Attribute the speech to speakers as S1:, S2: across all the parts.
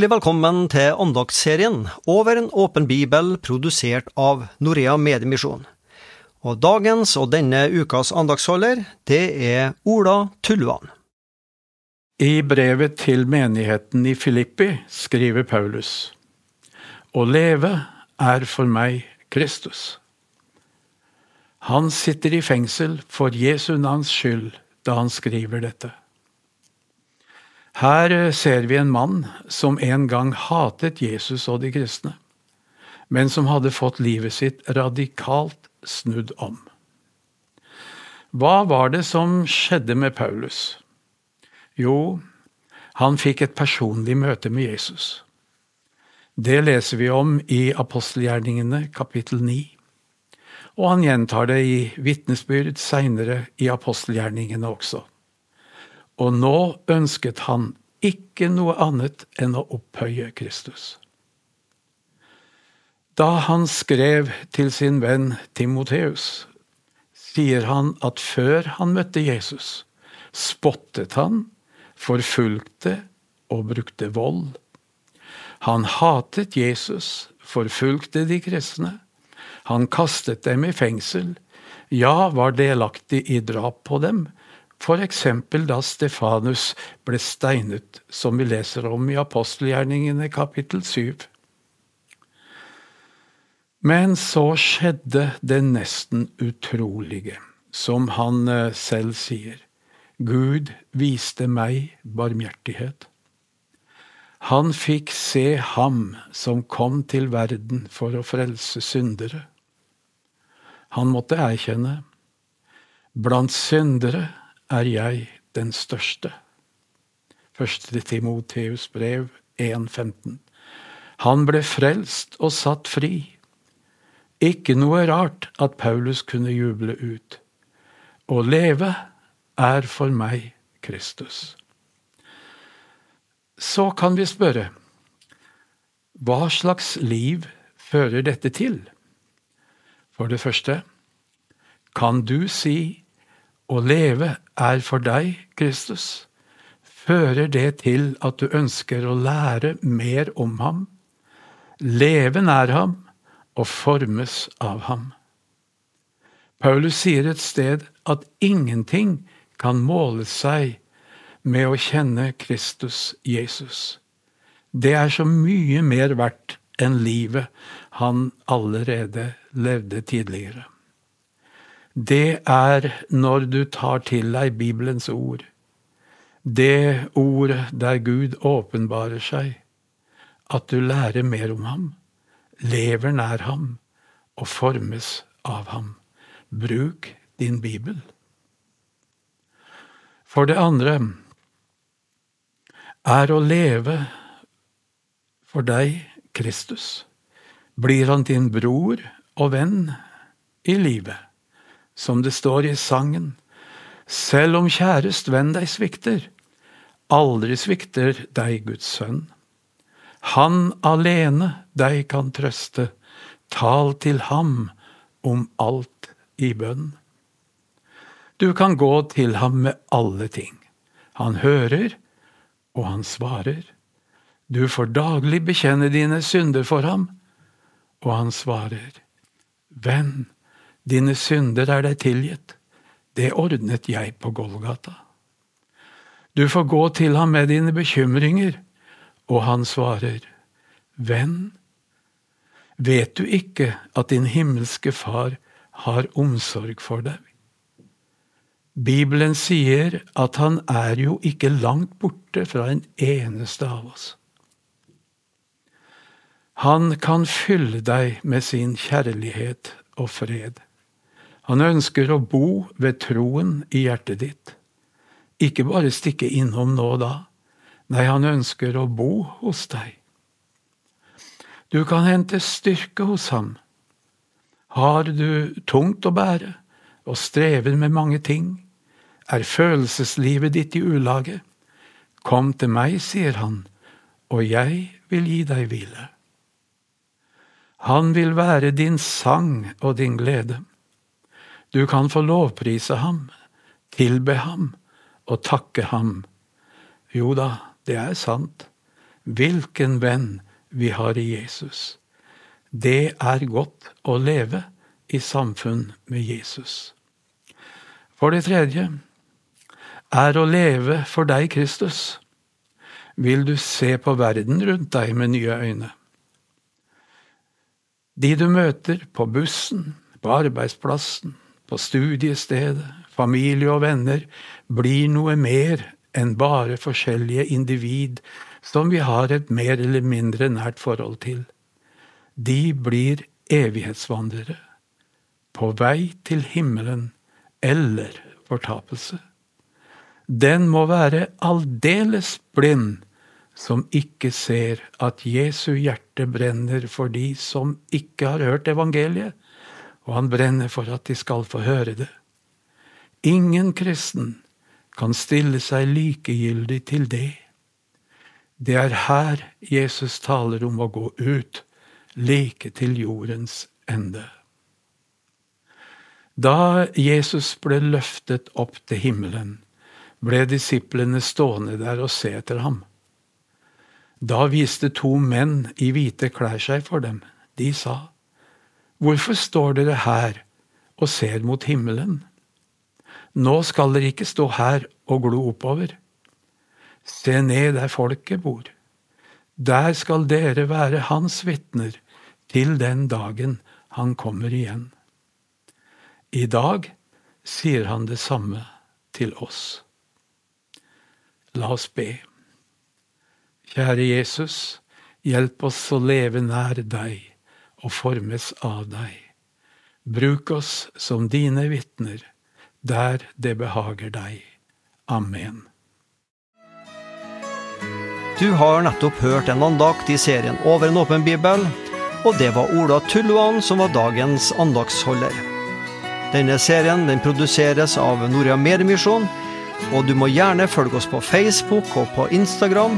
S1: Hjertelig velkommen til andagsserien Over en åpen bibel, produsert av Norea Mediemisjon. Og dagens og denne ukas andagsholder, det er Ola Tullvann.
S2: I brevet til menigheten i Filippi skriver Paulus Å leve er for meg Kristus. Han sitter i fengsel for Jesu navns skyld da han skriver dette. Her eh, ser vi en mann som en gang hatet Jesus og de kristne, men som hadde fått livet sitt radikalt snudd om. Hva var det som skjedde med Paulus? Jo, han fikk et personlig møte med Jesus. Det leser vi om i apostelgjerningene kapittel 9, og han gjentar det i vitnesbyrd seinere i apostelgjerningene også og nå ønsket han ikke noe annet enn å opphøye Kristus. Da han skrev til sin venn Timoteus, sier han at før han møtte Jesus, spottet han, forfulgte og brukte vold. Han hatet Jesus, forfulgte de kristne. Han kastet dem i fengsel, ja, var delaktig i drap på dem, F.eks. da Stefanus ble steinet, som vi leser om i apostelgjerningene kapittel 7. Men så skjedde det nesten utrolige, som han eh, selv sier. Gud viste meg barmhjertighet. Han fikk se ham som kom til verden for å frelse syndere. Han måtte erkjenne. Blant syndere er jeg den største. Første Timoteus brev 1,15. Han ble frelst og satt fri. Ikke noe rart at Paulus kunne juble ut. Å leve er for meg Kristus. Så kan vi spørre, hva slags liv fører dette til? For det første, kan du si å leve er for deg, Kristus, fører det til at du ønsker å lære mer om ham, leve nær ham og formes av ham. Paulus sier et sted at ingenting kan måle seg med å kjenne Kristus Jesus. Det er så mye mer verdt enn livet han allerede levde tidligere det er når du tar til deg Bibelens ord, det ord der Gud åpenbarer seg, at du lærer mer om ham, lever nær ham og formes av ham. Bruk din bibel. For det andre er å leve for deg Kristus. Blir han din bror og venn i livet? Som det står i sangen. Selv om kjærest venn deg svikter, aldri svikter deg Guds sønn. Han alene deg kan trøste, tal til ham om alt i bønn. Du kan gå til ham med alle ting. Han hører, og han svarer. Du får daglig bekjenne dine synder for ham, og han svarer. Venn, Dine synder er deg tilgitt. Det ordnet jeg på Golgata. Du får gå til ham med dine bekymringer, og han svarer, Venn, vet du ikke at din himmelske Far har omsorg for deg? Bibelen sier at han er jo ikke langt borte fra en eneste av oss. Han kan fylle deg med sin kjærlighet og fred. Han ønsker å bo ved troen i hjertet ditt. Ikke bare stikke innom nå og da. Nei, han ønsker å bo hos deg. Du kan hente styrke hos ham. Har du tungt å bære og strever med mange ting, er følelseslivet ditt i ulage, kom til meg, sier han, og jeg vil gi deg hvile. Han vil være din sang og din glede. Du kan få lovprise ham, tilbe ham og takke ham. Jo da, det er sant. hvilken venn vi har i Jesus. Det er godt å leve i samfunn med Jesus. For det tredje er å leve for deg, Kristus. Vil du se på verden rundt deg med nye øyne? De du møter på bussen, på arbeidsplassen, på studiestedet, familie og venner, blir noe mer enn bare forskjellige individ som vi har et mer eller mindre nært forhold til. De blir evighetsvandrere, på vei til himmelen eller fortapelse. Den må være aldeles blind som ikke ser at Jesu hjerte brenner for de som ikke har hørt evangeliet, og han brenner for at de skal få høre det. Ingen kristen kan stille seg likegyldig til det. Det er her Jesus taler om å gå ut, like til jordens ende. Da Jesus ble løftet opp til himmelen, ble disiplene stående der og se etter ham. Da viste to menn i hvite klær seg for dem. De sa, Hvorfor står dere her og ser mot himmelen? Nå skal dere ikke stå her og glo oppover. Se ned der folket bor. Der skal dere være hans vitner til den dagen han kommer igjen. I dag sier han det samme til oss. La oss be. Kjære Jesus, hjelp oss å leve nær deg og formes av deg. Bruk oss som dine vitner, der det behager deg. Amen.
S1: Du har nettopp hørt en andakt i serien Over en åpen bibel, og det var Ola Tulluan som var dagens andaktsholder. Denne serien den produseres av Norea Mediemisjon, og du må gjerne følge oss på Facebook og på Instagram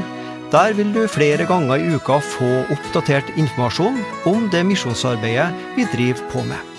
S1: der vil du flere ganger i uka få oppdatert informasjon om det misjonsarbeidet vi driver på med.